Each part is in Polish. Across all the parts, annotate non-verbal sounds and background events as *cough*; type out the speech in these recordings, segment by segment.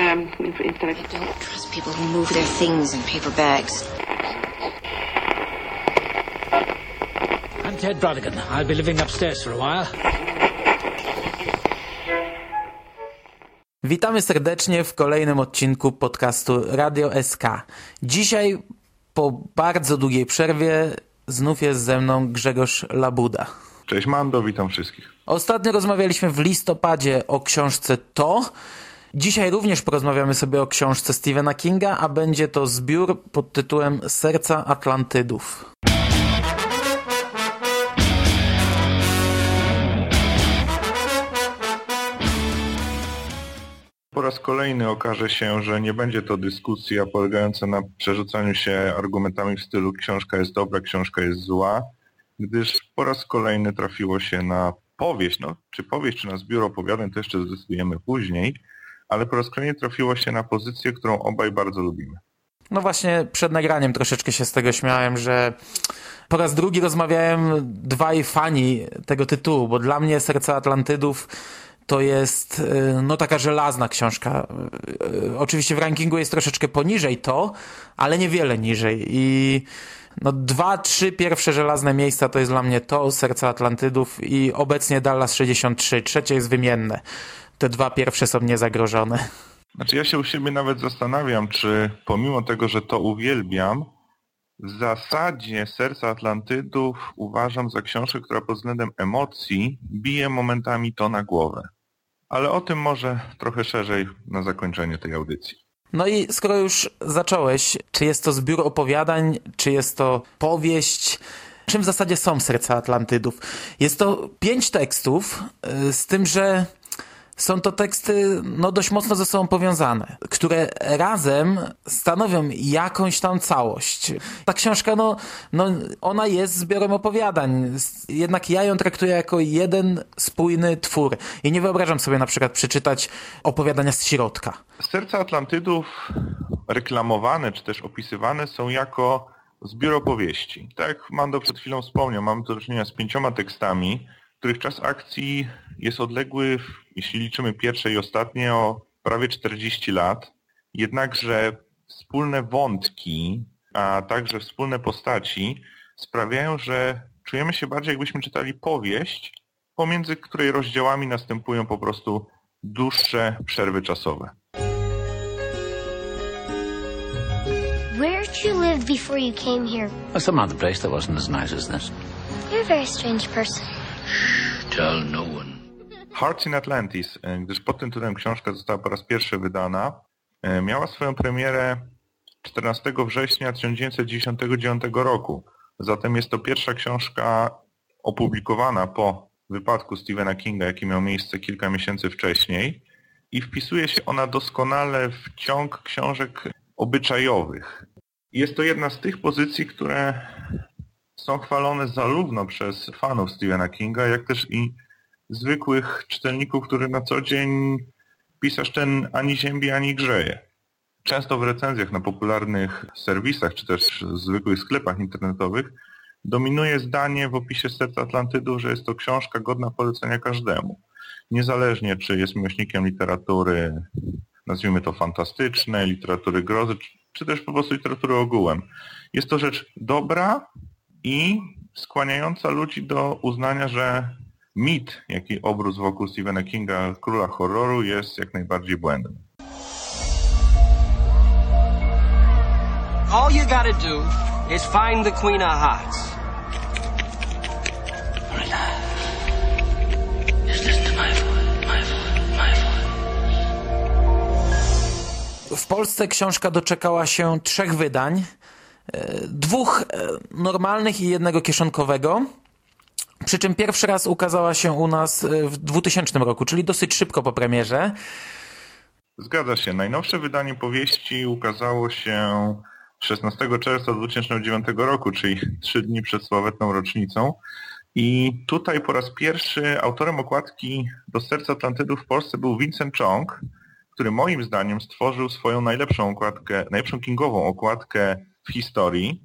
um, of... Don't trust people who move their things in paper bags. I'm Ted Brodigan. I'll be living upstairs for a while. Witamy serdecznie w kolejnym odcinku podcastu Radio SK. Dzisiaj po bardzo długiej przerwie znów jest ze mną Grzegorz Labuda. Cześć Mando, witam wszystkich. Ostatnio rozmawialiśmy w listopadzie o książce To. Dzisiaj również porozmawiamy sobie o książce Stephena Kinga, a będzie to zbiór pod tytułem Serca Atlantydów. Po raz kolejny okaże się, że nie będzie to dyskusja polegająca na przerzucaniu się argumentami w stylu książka jest dobra, książka jest zła, gdyż po raz kolejny trafiło się na powieść, no czy powieść, czy na zbiór opowiadań, to jeszcze zdecydujemy później, ale po raz kolejny trafiło się na pozycję, którą obaj bardzo lubimy. No właśnie przed nagraniem troszeczkę się z tego śmiałem, że po raz drugi rozmawiałem dwaj fani tego tytułu, bo dla mnie Serca Atlantydów to jest y, no taka żelazna książka. Y, y, Oczywiście w rankingu jest troszeczkę poniżej to, ale niewiele niżej i no dwa, trzy pierwsze żelazne miejsca to jest dla mnie to, Serca Atlantydów i obecnie Dallas 63. Trzecie jest wymienne. Te dwa pierwsze są niezagrożone. Znaczy ja się u siebie nawet zastanawiam, czy pomimo tego, że to uwielbiam, w zasadzie Serca Atlantydów uważam za książkę, która pod względem emocji bije momentami to na głowę. Ale o tym może trochę szerzej na zakończenie tej audycji. No i skoro już zacząłeś, czy jest to zbiór opowiadań, czy jest to powieść, czym w zasadzie są Serca Atlantydów? Jest to pięć tekstów, y, z tym, że są to teksty no, dość mocno ze sobą powiązane, które razem stanowią jakąś tam całość. Ta książka, no, no ona jest zbiorem opowiadań, jednak ja ją traktuję jako jeden spójny twór i nie wyobrażam sobie na przykład przeczytać opowiadania z środka. Serca Atlantydów reklamowane czy też opisywane są jako zbiór opowieści. Tak jak Mando przed chwilą wspomniał, mamy do czynienia z pięcioma tekstami, których czas akcji jest odległy, jeśli liczymy pierwsze i ostatnie, o prawie 40 lat. Jednakże wspólne wątki, a także wspólne postaci sprawiają, że czujemy się bardziej jakbyśmy czytali powieść, pomiędzy której rozdziałami następują po prostu dłuższe przerwy czasowe. Where did you live before you came here? Well, some other place that wasn't as nice as this. You're a very strange person. Tell no one. Hearts in Atlantis, e, gdyż pod tym tytułem książka została po raz pierwszy wydana, e, miała swoją premierę 14 września 1999 roku. Zatem jest to pierwsza książka opublikowana po wypadku Stephena Kinga, jaki miał miejsce kilka miesięcy wcześniej i wpisuje się ona doskonale w ciąg książek obyczajowych. Jest to jedna z tych pozycji, które są chwalone zarówno przez fanów Stephena Kinga, jak też i zwykłych czytelników, którzy na co dzień pisarz ten ani ziębi, ani grzeje. Często w recenzjach na popularnych serwisach, czy też w zwykłych sklepach internetowych dominuje zdanie w opisie Serca Atlantydu, że jest to książka godna polecenia każdemu. Niezależnie, czy jest miłośnikiem literatury, nazwijmy to fantastycznej, literatury grozy, czy też po prostu literatury ogółem. Jest to rzecz dobra i skłaniająca ludzi do uznania, że mit, jaki obrósł wokół Stephena Kinga, króla horroru, jest jak najbardziej błędem. All you gotta do is find the Queen of Hearts. W Polsce książka doczekała się trzech wydań. E, Dwóch e, normalnych i jednego kieszonkowego. Przy czym pierwszy raz ukazała się u nas e, w 2000 roku, czyli dosyć szybko po premierze. Zgadza się. Najnowsze wydanie powieści ukazało się 16 czerwca 2009 roku, czyli trzy dni przed sławetną rocznicą. I tutaj po raz pierwszy autorem okładki do Serca Atlantydów w Polsce był Vincent Chong, który moim zdaniem stworzył swoją najlepszą okładkę, najlepszą kingową okładkę w historii.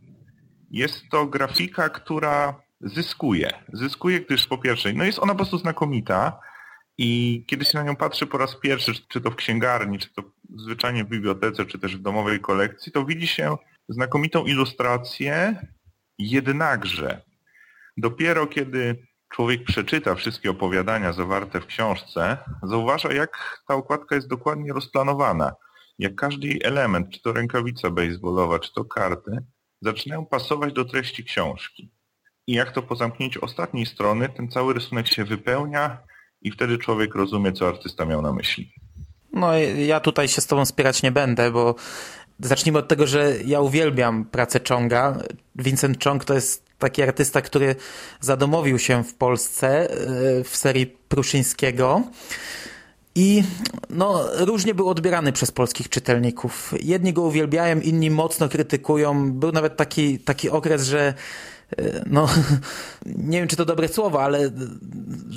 Jest to grafika, która zyskuje. Zyskuje, gdyż po pierwsze, no jest ona po prostu znakomita I kiedy się na nią patrzy po raz pierwszy, czy to w księgarni, czy to zwyczajnie w bibliotece, czy też w domowej kolekcji, to widzi się znakomitą ilustrację, jednakże dopiero kiedy człowiek przeczyta wszystkie opowiadania zawarte w książce, zauważa jak ta okładka jest dokładnie rozplanowana. Jak każdy jej element, czy to rękawica baseballowa, czy to karty, zaczynają pasować do treści książki. I jak to po zamknięciu ostatniej strony, ten cały rysunek się wypełnia i wtedy człowiek rozumie, co artysta miał na myśli. No ja tutaj się z tobą spierać nie będę, bo zacznijmy od tego, że ja uwielbiam pracę Chonga. Vincent Chong to jest taki artysta, który zadomowił się w Polsce e, w serii Pruszyńskiego. I no, różnie był odbierany przez polskich czytelników. Jedni go uwielbiają, inni mocno krytykują. Był nawet taki, taki okres, że no, *laughs* nie wiem czy to dobre słowo, ale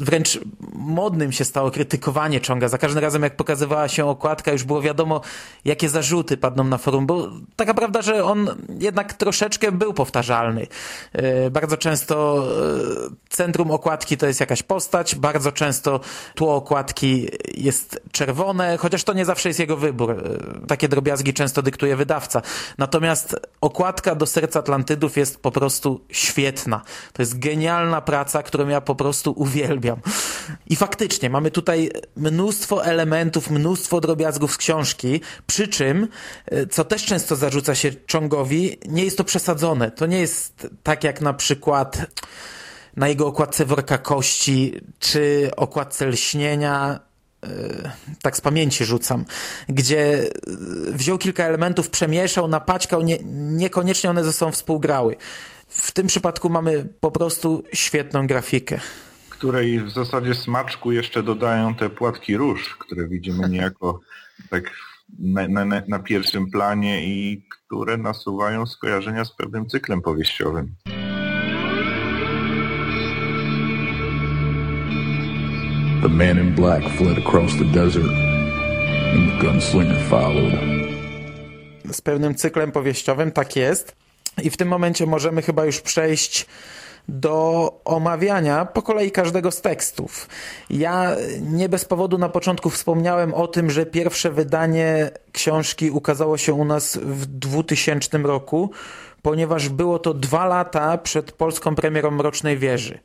wręcz modnym się stało krytykowanie Czonga. Za każdym razem jak pokazywała się okładka już było wiadomo jakie zarzuty padną na forum, bo taka prawda, że on jednak troszeczkę był powtarzalny. E, bardzo często e, centrum okładki to jest jakaś postać, bardzo często tło okładki jest czerwone, chociaż to nie zawsze jest jego wybór. E, takie drobiazgi często dyktuje wydawca. Natomiast okładka do Serca Atlantydów jest po prostu świetna. To jest genialna praca, którą ja po prostu uwielbiam. I faktycznie mamy tutaj mnóstwo elementów, mnóstwo drobiazgów z książki, przy czym, e, co też często zarzuca się Chongowi, nie jest to przesadzone. To nie jest tak jak na przykład na jego okładce worka kości, czy okładce lśnienia, e, tak z pamięci rzucam, gdzie wziął kilka elementów, przemieszał, napaćkał, nie, niekoniecznie one ze sobą współgrały. W tym przypadku mamy po prostu świetną grafikę. Której w zasadzie smaczku jeszcze dodają te płatki róż, które widzimy *laughs* niejako tak na, na, na pierwszym planie i które nasuwają skojarzenia z pewnym cyklem powieściowym. The man in black fled across the desert and the gunslinger followed. Z pewnym cyklem powieściowym, tak jest. I w tym momencie możemy chyba już przejść do omawiania po kolei każdego z tekstów. Ja nie bez powodu na początku wspomniałem o tym, że pierwsze wydanie książki ukazało się u nas w 2000 roku, ponieważ było to dwa lata przed polską premierą Mrocznej Wieży.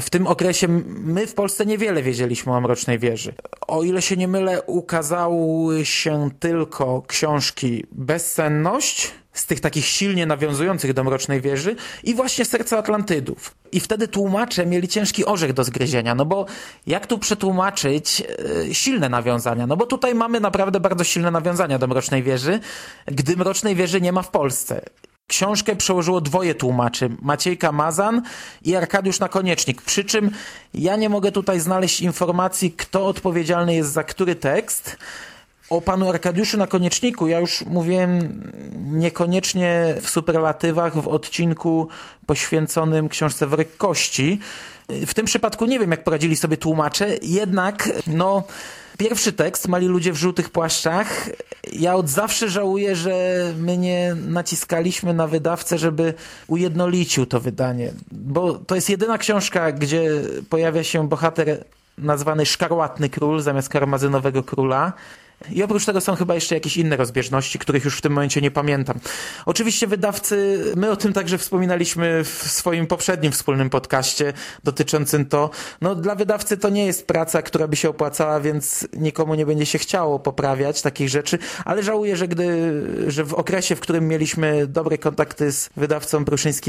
W tym okresie my w Polsce niewiele wiedzieliśmy o Mrocznej Wieży. O ile się nie mylę, ukazały się tylko książki Bezsenność, z tych takich silnie nawiązujących do Mrocznej Wieży i właśnie Serce Atlantydów. I wtedy tłumacze mieli ciężki orzech do zgryzienia, no bo jak tu przetłumaczyć e, silne nawiązania? No bo tutaj mamy naprawdę bardzo silne nawiązania do Mrocznej Wieży, gdy Mrocznej Wieży nie ma w Polsce. Książkę przełożyło dwoje tłumaczy, Maciejka Mazan i Arkadiusz Nakoniecznik. Przy czym ja nie mogę tutaj znaleźć informacji, kto odpowiedzialny jest za który tekst. O panu Arkadiuszu Nakonieczniku ja już mówiłem niekoniecznie w superlatywach w odcinku poświęconym książce Wryk Kości. W tym przypadku nie wiem, jak poradzili sobie tłumacze, jednak no Pierwszy tekst, Mali ludzie w żółtych płaszczach. Ja od zawsze żałuję, że my nie naciskaliśmy na wydawcę, żeby ujednolicił to wydanie. Bo to jest jedyna książka, gdzie pojawia się bohater nazwany Szkarłatny Król zamiast Karmazynowego Króla. I oprócz tego są chyba jeszcze jakieś inne rozbieżności, których już w tym momencie nie pamiętam. Oczywiście wydawcy, my o tym także wspominaliśmy w swoim poprzednim wspólnym podcaście dotyczącym to, no dla wydawcy to nie jest praca, która by się opłacała, więc nikomu nie będzie się chciało poprawiać takich rzeczy, ale żałuję, że gdy, że w okresie, w którym mieliśmy dobre kontakty z wydawcą Pruszyńskiego,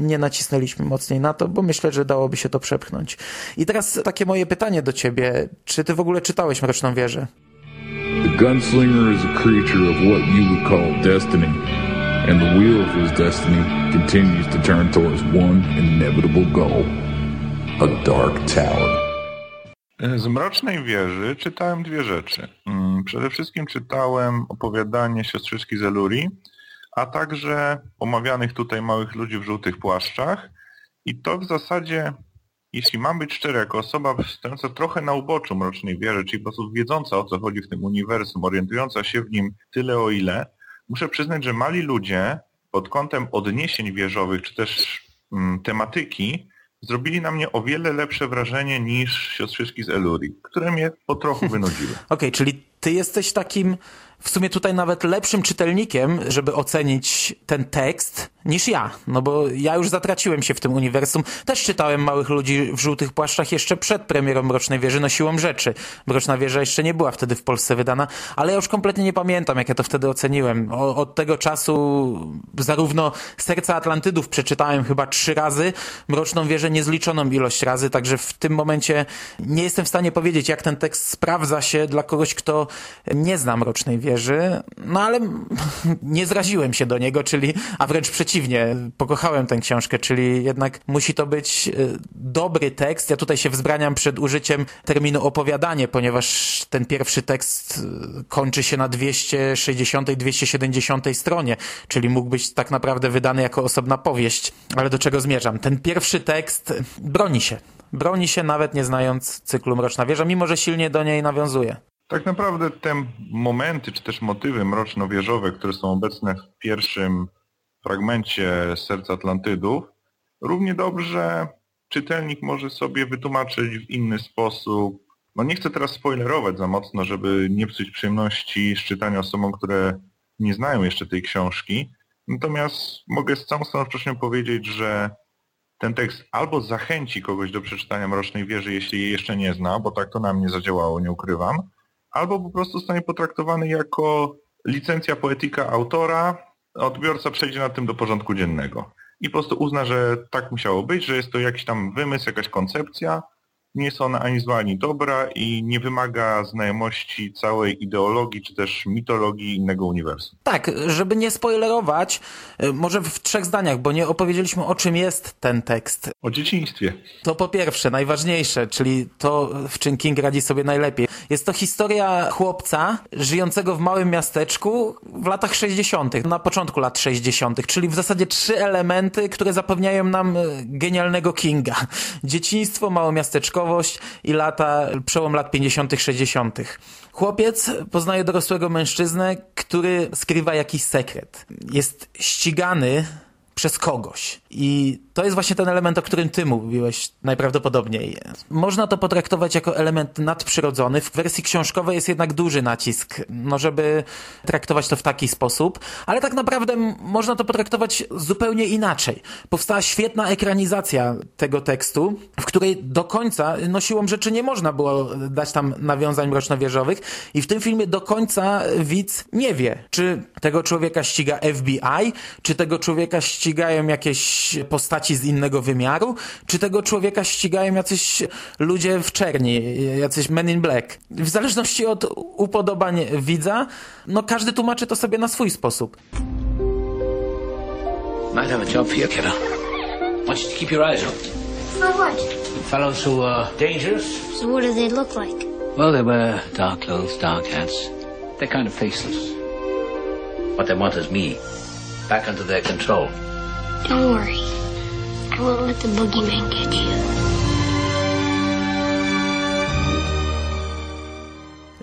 nie nacisnęliśmy mocniej na to, bo myślę, że dałoby się to przepchnąć. I teraz takie moje pytanie do ciebie. Czy ty w ogóle czytałeś Mroczną Wieżę? The gunslinger is a creature of what you would call destiny, and the wheel of his destiny continues to turn towards one inevitable goal a dark tower. Z Mrocznej Wieży czytałem dwie rzeczy. Mm, przede wszystkim czytałem opowiadanie siostrzyczki Zeluri, a także omawianych tutaj małych ludzi w żółtych płaszczach. I to w zasadzie jeśli mam być szczery, jako osoba stojąca trochę na uboczu Mrocznej Wieży, czyli po prostu wiedząca o co chodzi w tym uniwersum, orientująca się w nim tyle o ile, muszę przyznać, że mali ludzie pod kątem odniesień wieżowych, czy też mm, tematyki, zrobili na mnie o wiele lepsze wrażenie niż siostrzyczki z Eluri, które mnie po trochu *laughs* wynudziły. Okej, czyli ty jesteś takim w sumie tutaj nawet lepszym czytelnikiem, żeby ocenić ten tekst, niż ja. No bo ja już zatraciłem się w tym uniwersum. Też czytałem Małych Ludzi w Żółtych Płaszczach jeszcze przed premierą Mrocznej Wieży, no siłą rzeczy. Mroczna Wieża jeszcze nie była wtedy w Polsce wydana, ale ja już kompletnie nie pamiętam, jak ja to wtedy oceniłem. O, od tego czasu zarówno Serca Atlantydów przeczytałem chyba trzy razy, Mroczną Wieżę niezliczoną ilość razy, także w tym momencie nie jestem w stanie powiedzieć, jak ten tekst sprawdza się dla kogoś, kto nie zna Mrocznej Wieży, no ale *laughs* nie zraziłem się do niego, czyli, a wręcz przeciwnie, pokochałem tę książkę, czyli jednak musi to być e, dobry tekst. Ja tutaj się wzbraniam przed użyciem terminu opowiadanie, ponieważ ten pierwszy tekst e, kończy się na 260-270 stronie, czyli mógł być tak naprawdę wydany jako osobna powieść. Ale do czego zmierzam? Ten pierwszy tekst broni się. Broni się nawet nie znając cyklu Mroczna Wieża, mimo że silnie do niej nawiązuje. Tak naprawdę te momenty, czy też motywy mroczno-wieżowe, które są obecne w pierwszym fragmencie Serca Atlantydów, równie dobrze czytelnik może sobie wytłumaczyć w inny sposób. No nie chcę teraz spoilerować za mocno, żeby nie psuć przyjemności z czytania osobom, które nie znają jeszcze tej książki. Natomiast mogę z całą stanowczością powiedzieć, że ten tekst albo zachęci kogoś do przeczytania Mrocznej Wieży, jeśli jej jeszcze nie zna, bo tak to na mnie zadziałało, nie ukrywam, albo po prostu zostanie potraktowany jako licencja poetyka autora, odbiorca przejdzie na tym do porządku dziennego. I po prostu uzna, że tak musiało być, że jest to jakiś tam wymysł, jakaś koncepcja, nie jest ona ani zła, ani dobra i nie wymaga znajomości całej ideologii czy też mitologii innego uniwersum. Tak, żeby nie spoilerować, y, może w trzech zdaniach, bo nie opowiedzieliśmy o czym jest ten tekst. O dzieciństwie. To po pierwsze, najważniejsze, czyli to, w czym King radzi sobie najlepiej. Jest to historia chłopca żyjącego w małym miasteczku w latach 60., na początku lat 60., czyli w zasadzie trzy elementy, które zapewniają nam y, genialnego Kinga. Dzieciństwo, i lata, przełom lat 50., 60. Chłopiec poznaje dorosłego mężczyznę, który skrywa jakiś sekret. Jest ścigany przez kogoś. I to jest właśnie ten element, o którym ty mówiłeś najprawdopodobniej. Można to potraktować jako element nadprzyrodzony. W wersji książkowej jest jednak duży nacisk, no żeby traktować to w taki sposób, ale tak naprawdę można to potraktować zupełnie inaczej. Powstała świetna ekranizacja tego tekstu, w której do końca, no siłą rzeczy nie można było dać tam nawiązań mroczno-wieżowych i w tym filmie do końca widz nie wie, czy tego człowieka ściga FBI, czy tego człowieka ścigają jakieś postaci z innego wymiaru, czy tego człowieka ścigają jacyś ludzie w czerni, jacyś men in black. W zależności od upodobań widza, no każdy tłumaczy to sobie na swój sposób. Might have a job for you, kiddo. Want you to keep your eyes open. For what? Fellows who are dangerous. So what do they look like? Well, they wear dark clothes, dark hats. They're kind of faceless. What they want is me. Back under their control. Don't worry. I won't let the boogeyman get you.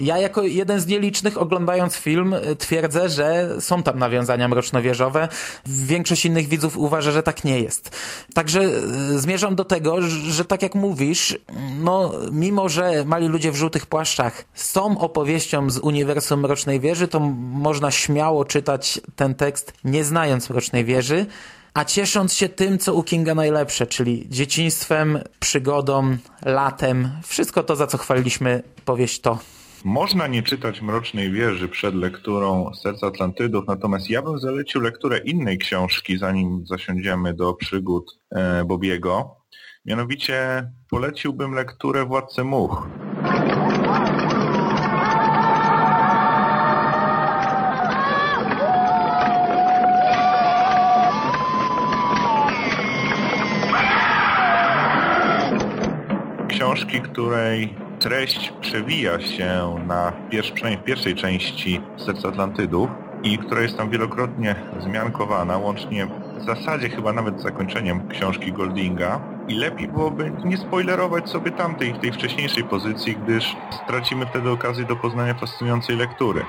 Ja jako jeden z nielicznych oglądając film y, twierdzę, że są tam nawiązania mrocznowieżowe. Większość innych widzów uważa, że tak nie jest. Także y, zmierzam do tego, że, tak jak mówisz, no mimo, że Mali Ludzie w Żółtych Płaszczach są opowieścią z uniwersum Mrocznej Wieży, to można śmiało czytać ten tekst nie znając Mrocznej Wieży, a ciesząc się tym, co u Kinga najlepsze, czyli dzieciństwem, przygodą, latem, wszystko to, za co chwaliliśmy powieść to. Można nie czytać Mrocznej Wieży przed lekturą Serca Atlantydów, natomiast ja bym zalecił lekturę innej książki, zanim zasiądziemy do przygód e, Bobiego. Mianowicie poleciłbym lekturę Władcę Much. Książki, której treść przewija się na pierwszy, przynajmniej w pierwszej części Serca Atlantydów i która jest tam wielokrotnie zmiankowana, łącznie w zasadzie chyba nawet z zakończeniem książki Goldinga. I lepiej byłoby nie spoilerować sobie tamtej, tej wcześniejszej pozycji, gdyż stracimy wtedy okazję do poznania fascynującej lektury.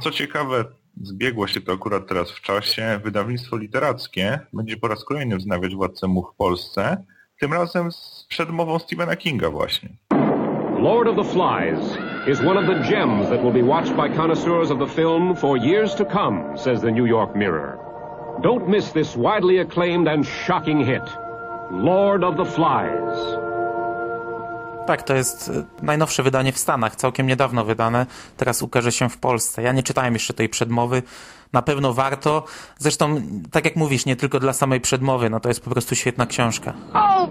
Co ciekawe, zbiegło się to akurat teraz w czasie, wydawnictwo literackie będzie po raz kolejny wznawiać Władcę Much w Polsce, tym razem z przedmową Stephena Kinga właśnie. Lord of the Flies is one of the gems that will be watched by connoisseurs of the film for years to come, says the New York Mirror. Don't miss this widely acclaimed and shocking hit. Lord of the Flies. Tak, to jest e, najnowsze wydanie w Stanach, całkiem niedawno wydane, teraz ukaże się w Polsce. Ja nie czytałem jeszcze tej przedmowy, na pewno warto. Zresztą, tak jak mówisz, nie tylko dla samej przedmowy, no to jest po prostu świetna książka. Oh!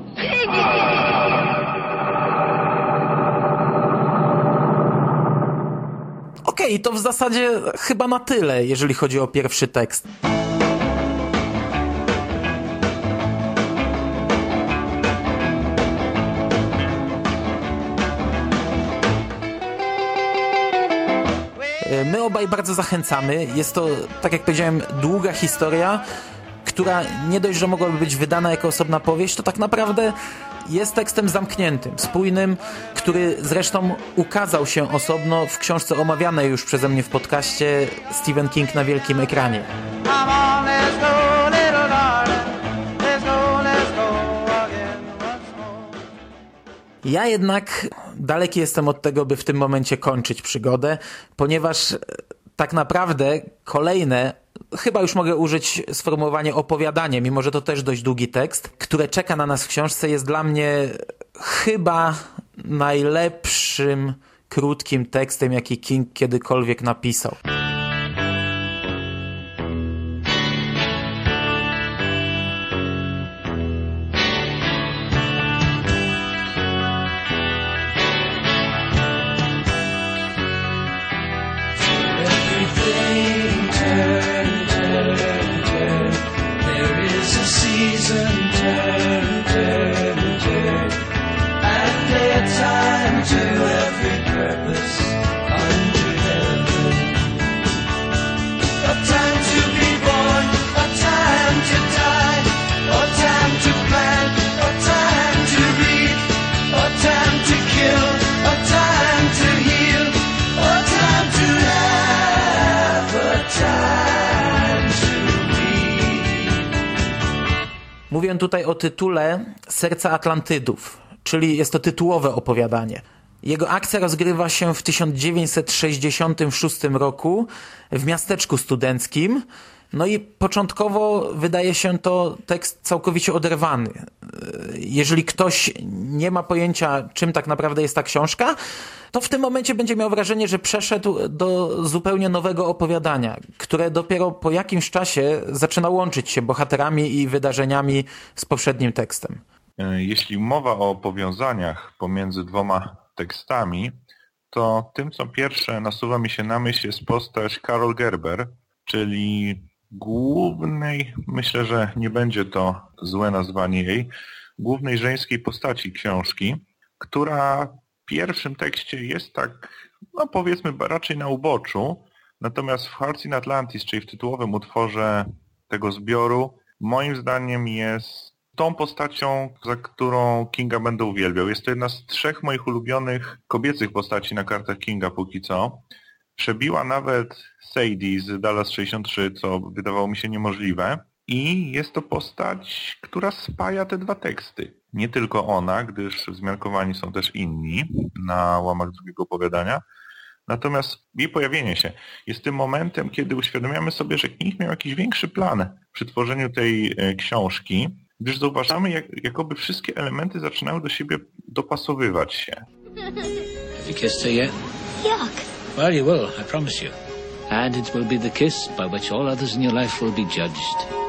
Okej, okay, to w zasadzie chyba na tyle, jeżeli chodzi o pierwszy tekst. My obaj bardzo zachęcamy. Jest to, tak jak powiedziałem, długa historia, która nie dość, że mogłaby być wydana jako osobna powieść, to tak naprawdę jest tekstem zamkniętym, spójnym, który zresztą ukazał się osobno w książce omawianej już przeze mnie w podcaście Stephen King na wielkim ekranie. Ja jednak daleki jestem od tego, by w tym momencie kończyć przygodę, ponieważ e, tak naprawdę kolejne, chyba już mogę użyć sformułowanie opowiadanie, mimo że to też dość długi tekst, które czeka na nas w książce, jest dla mnie chyba najlepszym krótkim tekstem, jaki King kiedykolwiek napisał. Mówię tutaj o tytule Serca Atlantydów, czyli jest to tytułowe opowiadanie. Jego akcja rozgrywa się w 1966 roku w miasteczku studenckim. No i początkowo wydaje się to tekst całkowicie oderwany. Jeżeli ktoś nie ma pojęcia, czym tak naprawdę jest ta książka, to w tym momencie będzie miał wrażenie, że przeszedł do zupełnie nowego opowiadania, które dopiero po jakimś czasie zaczyna łączyć się bohaterami i wydarzeniami z poprzednim tekstem. Jeśli mowa o powiązaniach pomiędzy dwoma tekstami, to tym, co pierwsze nasuwa mi się na myśl jest postać Carol Gerber, czyli głównej, myślę, że nie będzie to złe nazwanie jej, głównej żeńskiej postaci książki, która pierwszym tekście jest tak, no powiedzmy raczej na uboczu, natomiast w Hearts in Atlantis, czyli w tytułowym utworze tego zbioru, moim zdaniem jest tą postacią, za którą Kinga będę uwielbiał. Jest to jedna z trzech moich ulubionych kobiecych postaci na kartach Kinga póki co. Przebiła nawet Sadie z Dallas 63, co wydawało mi się niemożliwe. I jest to postać, która spaja te dwa teksty. Nie tylko ona, gdyż zmiankowani są też inni na łamach drugiego opowiadania. Natomiast jej pojawienie się jest tym momentem, kiedy uświadamiamy sobie, że King miał jakiś większy plan przy tworzeniu tej e, książki, gdyż zauważamy, jak, jakoby wszystkie elementy zaczynały do siebie dopasowywać się. Have you kissed her yet? Yuck. Well, you will, I promise you. And it will be the kiss by which all others in your life will be judged.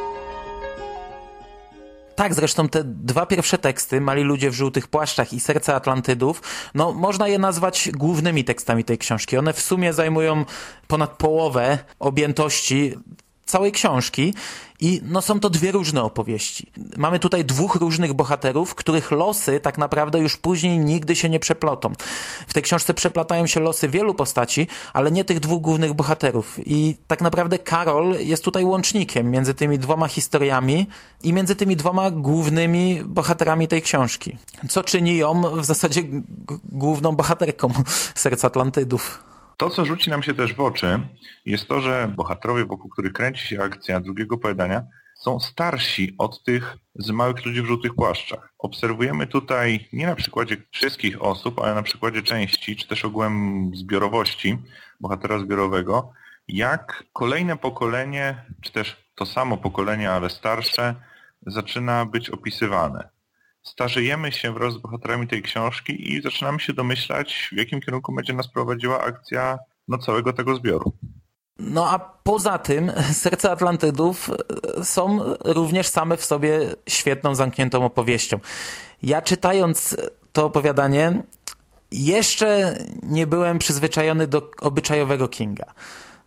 Tak, zresztą te dwa pierwsze teksty, Mali ludzie w żółtych płaszczach i Serce Atlantydów, no można je nazwać głównymi tekstami tej książki. One w sumie zajmują ponad połowę objętości całej książki i no są to dwie różne opowieści. Mamy tutaj dwóch różnych bohaterów, których losy tak naprawdę już później nigdy się nie przeplotą. W tej książce przeplatają się losy wielu postaci, ale nie tych dwóch głównych bohaterów. I tak naprawdę Karol jest tutaj łącznikiem między tymi dwoma historiami i między tymi dwoma głównymi bohaterami tej książki. Co czyni ją w zasadzie główną bohaterką *laughs* Serca Atlantydów. To, co rzuci nam się też w oczy, jest to, że bohaterowie, wokół których kręci się akcja drugiego opowiadania, są starsi od tych z małych ludzi w żółtych płaszczach. Obserwujemy tutaj nie na przykładzie wszystkich osób, ale na przykładzie części, czy też ogółem zbiorowości bohatera zbiorowego, jak kolejne pokolenie, czy też to samo pokolenie, ale starsze, zaczyna być opisywane. Starzejemy się wraz z bohaterami tej książki i zaczynamy się domyślać, w jakim kierunku będzie nas prowadziła akcja no, całego tego zbioru. No a poza tym *laughs* Serce Atlantydów e, są również same w sobie świetną, zamkniętą opowieścią. Ja czytając to opowiadanie jeszcze nie byłem przyzwyczajony do obyczajowego Kinga.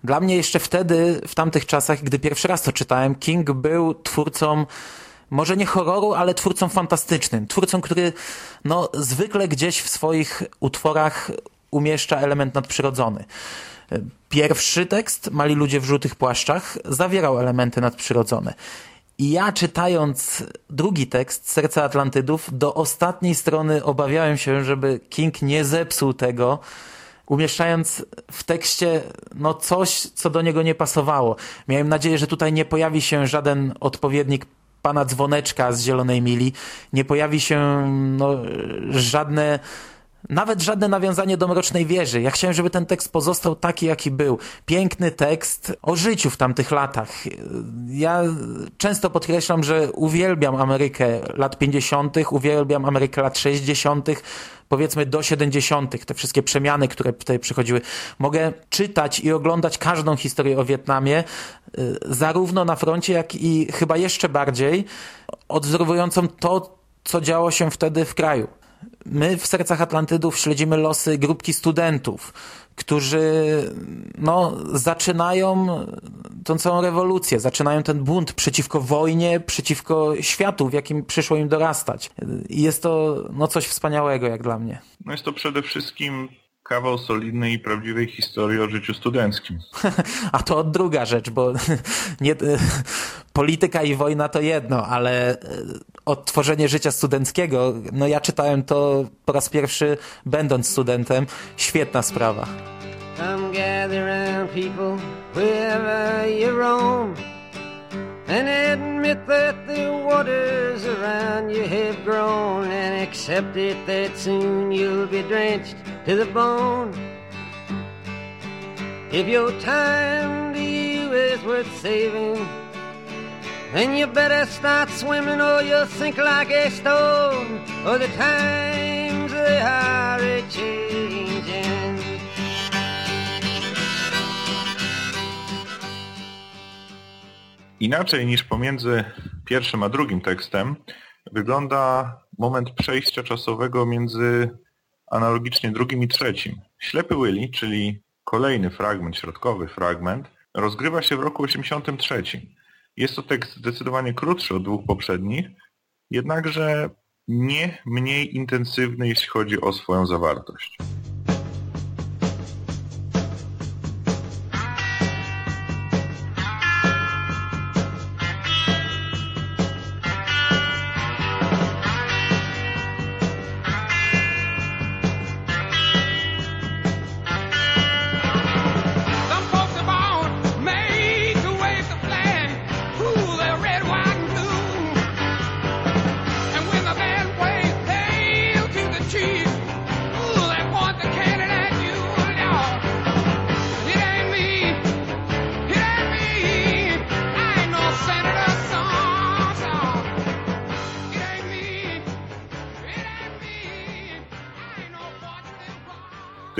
Dla mnie jeszcze wtedy, w tamtych czasach, gdy pierwszy raz to czytałem, King był twórcą może nie horroru, ale twórcą fantastycznym. Twórcą, który no, zwykle gdzieś w swoich utworach umieszcza element nadprzyrodzony. Pierwszy tekst, Mali ludzie w żółtych płaszczach, zawierał elementy nadprzyrodzone. I ja czytając drugi tekst, Serce Atlantydów, do ostatniej strony obawiałem się, żeby King nie zepsuł tego, umieszczając w tekście no coś, co do niego nie pasowało. Miałem nadzieję, że tutaj nie pojawi się żaden odpowiednik pana dzwoneczka z Zielonej Mili, nie pojawi się no, żadne nawet żadne nawiązanie do Mrocznej Wieży. Ja chciałem, żeby ten tekst pozostał taki, jaki był. Piękny tekst o życiu w tamtych latach. Ja często podkreślam, że uwielbiam Amerykę lat 50., uwielbiam Amerykę lat 60., powiedzmy do 70., te wszystkie przemiany, które tutaj przychodziły. Mogę czytać i oglądać każdą historię o Wietnamie, y, zarówno na froncie, jak i chyba jeszcze bardziej odwzorowującą to, co działo się wtedy w kraju. My w Sercach Atlantydów śledzimy losy grupki studentów, którzy no, zaczynają tą całą rewolucję, zaczynają ten bunt przeciwko wojnie, przeciwko światu, w jakim przyszło im dorastać. Jest to no, coś wspaniałego jak dla mnie. No jest to przede wszystkim kawał solidnej i prawdziwej historii o życiu studenckim. *laughs* A to druga rzecz, bo *laughs* nie, *laughs* polityka i wojna to jedno, ale e, odtworzenie życia studenckiego, no ja czytałem to po raz pierwszy będąc studentem. Świetna sprawa. Come gather around people wherever you roam and admit that the waters around you have grown and accept it that soon you'll be drenched to the bone. If your time to you is worth saving, then you better start swimming or you'll sink like a stone, or the times they are a changing. Inaczej niż pomiędzy pierwszym a drugim tekstem wygląda moment przejścia czasowego między analogicznie drugim i trzecim. Ślepy Willy, czyli kolejny fragment, środkowy fragment, rozgrywa się w roku 83. Jest to tekst zdecydowanie krótszy od dwóch poprzednich, jednakże nie mniej intensywny, jeśli chodzi o swoją zawartość.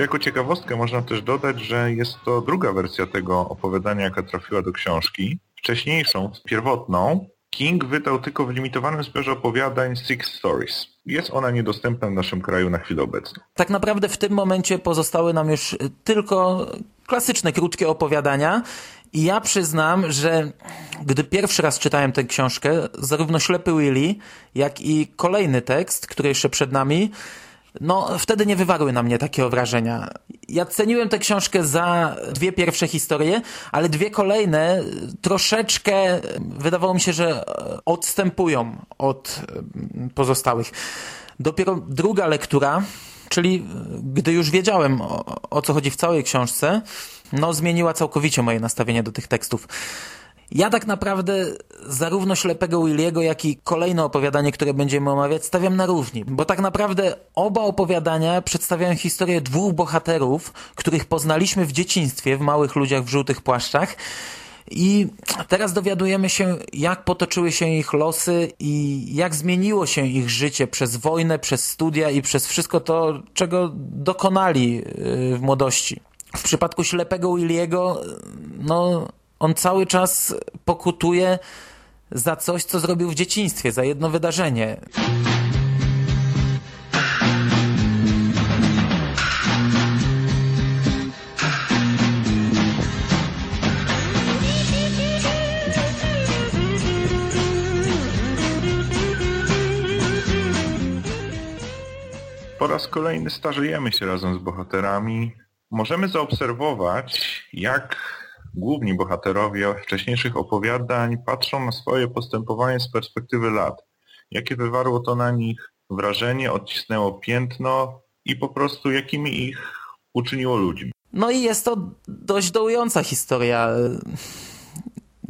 Jako ciekawostkę można też dodać, że jest to druga wersja tego opowiadania, jaka trafiła do książki. Wcześniejszą, pierwotną, King wydał tylko w limitowanym zbiorze opowiadań Six Stories. Jest ona niedostępna w naszym kraju na chwilę obecną. Tak naprawdę w tym momencie pozostały nam już tylko klasyczne, krótkie opowiadania. I ja przyznam, że gdy pierwszy raz czytałem tę książkę, zarówno Ślepy Willy, jak i kolejny tekst, który jeszcze przed nami, no wtedy nie wywarły na mnie takiego wrażenia. Ja ceniłem tę książkę za dwie pierwsze historie, ale dwie kolejne troszeczkę wydawało mi się, że odstępują od pozostałych. Dopiero druga lektura Czyli y, gdy już wiedziałem o, o co chodzi w całej książce, no zmieniła całkowicie moje nastawienie do tych tekstów. Ja tak naprawdę zarówno Ślepego Williego, jak i kolejne opowiadanie, które będziemy omawiać, stawiam na równi. Bo tak naprawdę oba opowiadania przedstawiają historię dwóch bohaterów, których poznaliśmy w dzieciństwie, w Małych Ludziach w Żółtych Płaszczach. I teraz dowiadujemy się, jak potoczyły się ich losy i jak zmieniło się ich życie przez wojnę, przez studia i przez wszystko to, czego dokonali yy, w młodości. W przypadku ślepego Williego, no, on cały czas pokutuje za coś, co zrobił w dzieciństwie, za jedno wydarzenie. Po raz kolejny starzejemy się razem z bohaterami. Możemy zaobserwować, jak główni bohaterowie wcześniejszych opowiadań patrzą na swoje postępowanie z perspektywy lat. Jakie wywarło to na nich wrażenie, odcisnęło piętno i po prostu jakimi ich uczyniło ludźmi. No i jest to dość dołująca historia.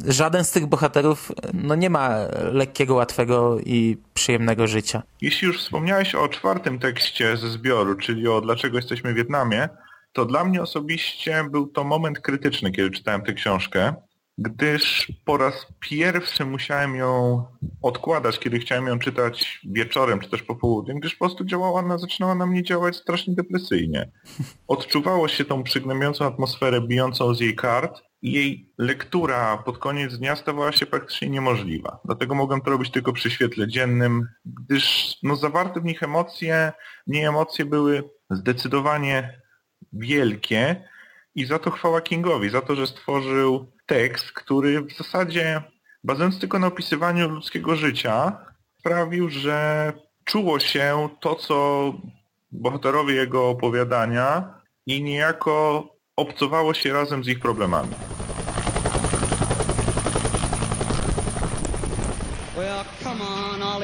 Żaden z tych bohaterów no nie ma lekkiego, łatwego i przyjemnego życia. Jeśli już wspomniałeś o czwartym tekście ze zbioru, czyli o Dlaczego jesteśmy w Wietnamie, to dla mnie osobiście był to moment krytyczny, kiedy czytałem tę książkę, gdyż po raz pierwszy musiałem ją odkładać, kiedy chciałem ją czytać wieczorem czy też po południu, gdyż po prostu działała ona, zaczynała na mnie działać strasznie depresyjnie. Odczuwało się tą przygnębiającą atmosferę bijącą z jej kart i jej lektura pod koniec dnia stawała się praktycznie niemożliwa. Dlatego mogłem to robić tylko przy świetle dziennym, gdyż no, zawarte w nich emocje, nie emocje były zdecydowanie wielkie i za to chwała Kingowi, za to, że stworzył tekst, który w zasadzie bazując tylko na opisywaniu ludzkiego życia sprawił, że czuło się to, co bohaterowie jego opowiadania i niejako obcowało się razem z ich problemami.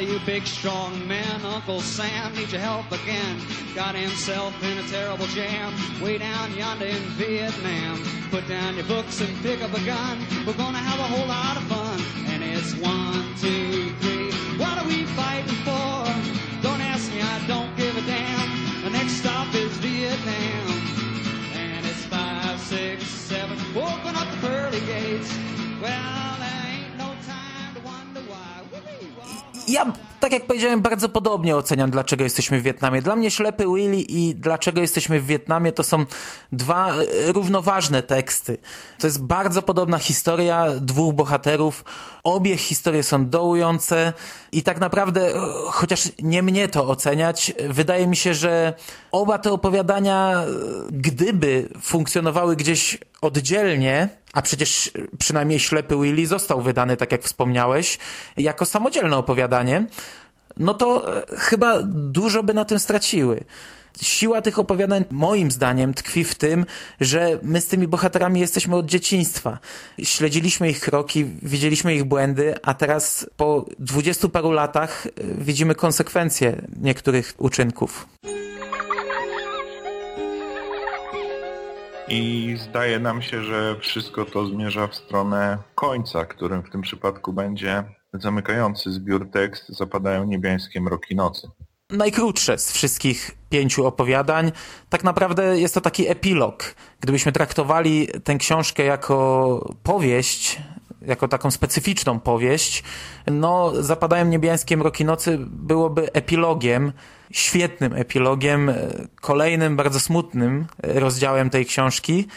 You big strong men. Uncle Sam needs your help again. Got himself in a terrible jam way down yonder in Vietnam. Put down your books and pick up a gun. We're gonna have a whole lot of fun. And it's one, two, three. What are we fighting for? Ja, tak jak powiedziałem, bardzo podobnie oceniam, dlaczego jesteśmy w Wietnamie. Dla mnie Ślepy Willy i Dlaczego jesteśmy w Wietnamie to są dwa e, równoważne teksty. To jest bardzo podobna historia dwóch bohaterów. Obie historie są dołujące i tak naprawdę, e, chociaż nie mnie to oceniać, wydaje mi się, że oba te opowiadania, e, gdyby funkcjonowały gdzieś oddzielnie, a przecież przynajmniej Ślepy Willy został wydany, tak jak wspomniałeś, jako samodzielne opowiadanie, no to e, chyba dużo by na tym straciły. Siła tych opowiadań, moim zdaniem, tkwi w tym, że my z tymi bohaterami jesteśmy od dzieciństwa. Śledziliśmy ich kroki, widzieliśmy ich błędy, a teraz po dwudziestu paru latach e, widzimy konsekwencje niektórych uczynków. I zdaje nam się, że wszystko to zmierza w stronę końca, którym w tym przypadku będzie zamykający zbiór tekst Zapadają niebiańskie mroki nocy. najkrótsze z wszystkich pięciu opowiadań. Tak naprawdę jest to taki epilog. Gdybyśmy traktowali tę książkę jako powieść, jako taką specyficzną powieść, no Zapadają niebiańskie mroki nocy byłoby epilogiem, świetnym epilogiem, kolejnym bardzo smutnym rozdziałem tej książki,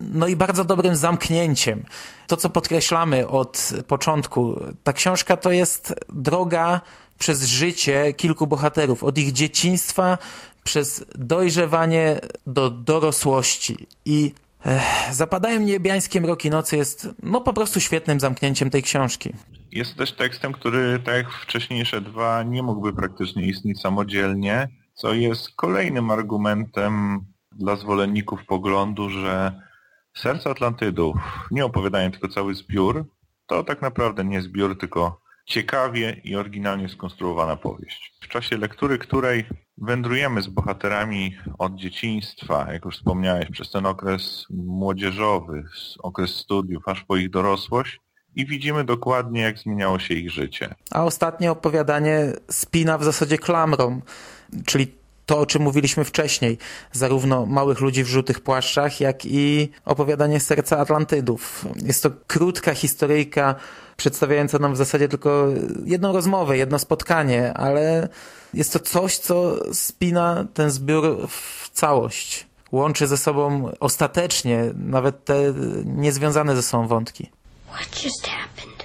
no i bardzo dobrym zamknięciem. To, co podkreślamy od początku, ta książka to jest droga przez życie kilku bohaterów, od ich dzieciństwa przez dojrzewanie do dorosłości. I eh, Zapadają niebiańskie mroki nocy jest no po prostu świetnym zamknięciem tej książki. Jest też tekstem, który, tak jak wcześniejsze dwa, nie mógłby praktycznie istnieć samodzielnie, co jest kolejnym argumentem dla zwolenników poglądu, że Serce Atlantydów, nie opowiadają tylko cały zbiór, to tak naprawdę nie zbiór, tylko ciekawie i oryginalnie skonstruowana powieść. W czasie lektury której wędrujemy z bohaterami od dzieciństwa, jak już wspomniałeś, przez ten okres młodzieżowy, okres studiów, aż po ich dorosłość i widzimy dokładnie, jak zmieniało się ich życie. A ostatnie opowiadanie spina w zasadzie klamrą, czyli to, o czym mówiliśmy wcześniej, zarówno małych ludzi w żółtych płaszczach, jak i opowiadanie Serca Atlantydów. Jest to krótka historyjka, przedstawiająca nam w zasadzie tylko jedną rozmowę, jedno spotkanie, ale jest to coś, co spina ten zbiór w całość. Łączy ze sobą ostatecznie nawet te niezwiązane ze sobą wątki. What just happened?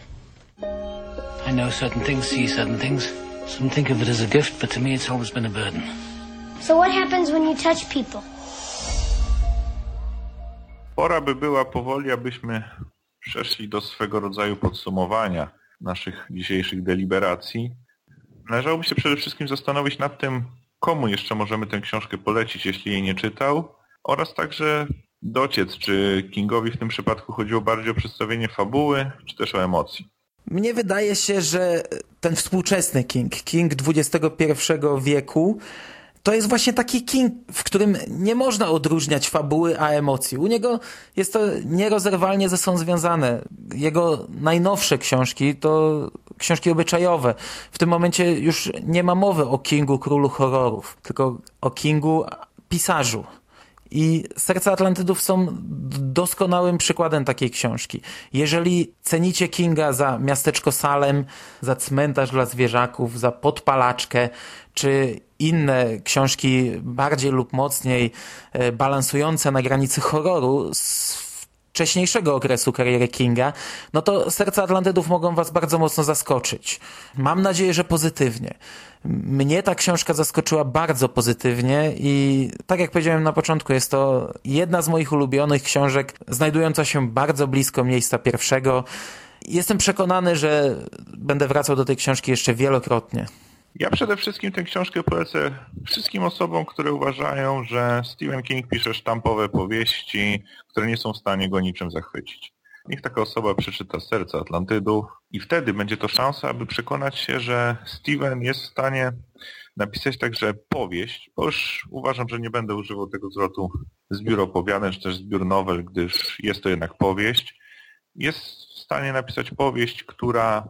I know certain things see certain things. Some think of it as a gift, but to me it's always been a burden. So what happens when you touch people? Pora by była powoli, abyśmy przeszli do swego rodzaju podsumowania naszych dzisiejszych deliberacji. Należałoby się przede wszystkim zastanowić nad tym, komu jeszcze możemy tę książkę polecić, jeśli jej nie czytał, oraz także dociec, czy Kingowi w tym przypadku chodziło bardziej o przedstawienie fabuły, czy też o emocji. Mnie wydaje się, że ten współczesny King, King XXI wieku, to jest właśnie taki King, w którym nie można odróżniać fabuły a emocji. U niego jest to nierozerwalnie ze sobą związane. Jego najnowsze książki to książki obyczajowe. W tym momencie już nie ma mowy o Kingu, królu horrorów, tylko o Kingu, pisarzu. I Serca Atlantydów są doskonałym przykładem takiej książki. Jeżeli cenicie Kinga za miasteczko Salem, za cmentarz dla zwierzaków, za podpalaczkę, czy inne książki bardziej lub mocniej e, balansujące na granicy horroru wcześniejszego okresu kariery Kinga, no to Serca Atlantydów mogą was bardzo mocno zaskoczyć. Mam nadzieję, że pozytywnie. Mnie ta książka zaskoczyła bardzo pozytywnie i tak jak powiedziałem na początku, jest to jedna z moich ulubionych książek, znajdująca się bardzo blisko miejsca pierwszego. Jestem przekonany, że będę wracał do tej książki jeszcze wielokrotnie. Ja przede wszystkim tę książkę polecę wszystkim osobom, które uważają, że Stephen King pisze sztampowe powieści, które nie są w stanie go niczym zachwycić. Niech taka osoba przeczyta Serce Atlantydów i wtedy będzie to szansa, aby przekonać się, że Steven jest w stanie napisać także powieść, bo już uważam, że nie będę używał tego zwrotu zbiór opowiadań, czy też zbiór nowel, gdyż jest to jednak powieść. Jest w stanie napisać powieść, która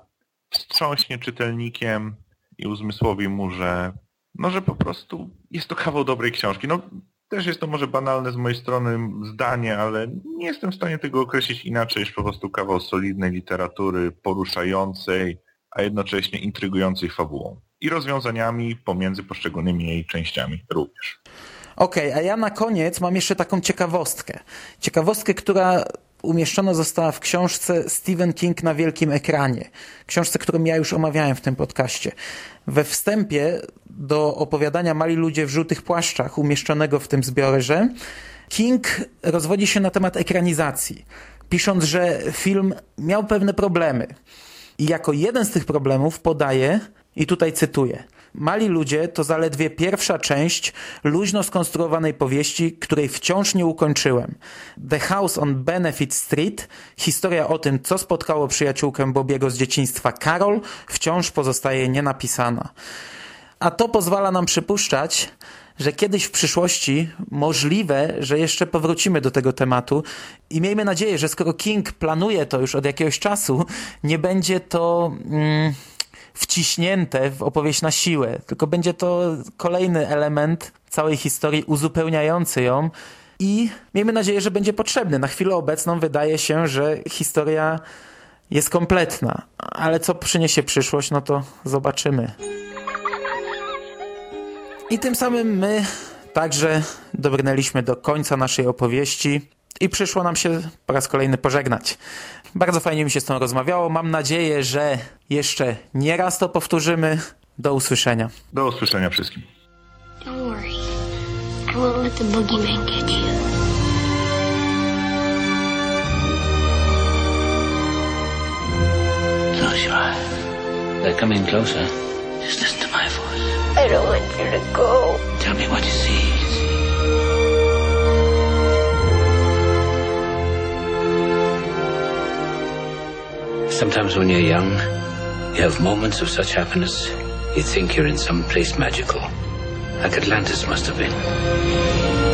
wstrząśnie czytelnikiem i uzmysłowi mu, że, no, że po prostu jest to kawał dobrej książki. No, też jest to może banalne z mojej strony zdanie, ale nie jestem w stanie tego określić inaczej niż po prostu kawał solidnej literatury, poruszającej, a jednocześnie intrygującej fabułą. I rozwiązaniami pomiędzy poszczególnymi jej częściami również. Okej, okay, a ja na koniec mam jeszcze taką ciekawostkę. Ciekawostkę, która umieszczona została w książce Stephen King na wielkim ekranie. Książce, którą ja już omawiałem w tym podcaście. We wstępie do opowiadania Mali ludzie w żółtych płaszczach umieszczonego w tym zbiorze King rozwodzi się na temat ekranizacji, pisząc, że film miał pewne problemy. I jako jeden z tych problemów podaje, i tutaj cytuję, Mali ludzie to zaledwie pierwsza część luźno skonstruowanej powieści, której wciąż nie ukończyłem. The House on Benefit Street, historia o tym, co spotkało przyjaciółkę Bobiego z dzieciństwa Carol, wciąż pozostaje nienapisana. A to pozwala nam przypuszczać, że kiedyś w przyszłości możliwe, że jeszcze powrócimy do tego tematu i miejmy nadzieję, że skoro King planuje to już od jakiegoś czasu, nie będzie to... Mm, wciśnięte w opowieść na siłę, tylko będzie to kolejny element całej historii uzupełniający ją i miejmy nadzieję, że będzie potrzebny. Na chwilę obecną wydaje się, że historia jest kompletna, ale co przyniesie przyszłość, no to zobaczymy. I tym samym my także dobrnęliśmy do końca naszej opowieści i przyszło nam się po raz kolejny pożegnać. Bardzo fajnie mi się z tą rozmawiało. Mam nadzieję, że jeszcze nie raz to powtórzymy. Do usłyszenia. Do usłyszenia wszystkim. Don't worry. I won't let the boogeyman get you. Eyes. They're coming closer. Just listen to my voice. I don't want you to go. Tell me what you see. Sometimes when you're young, You have moments of such happiness, you think you're in some place magical, like Atlantis must have been.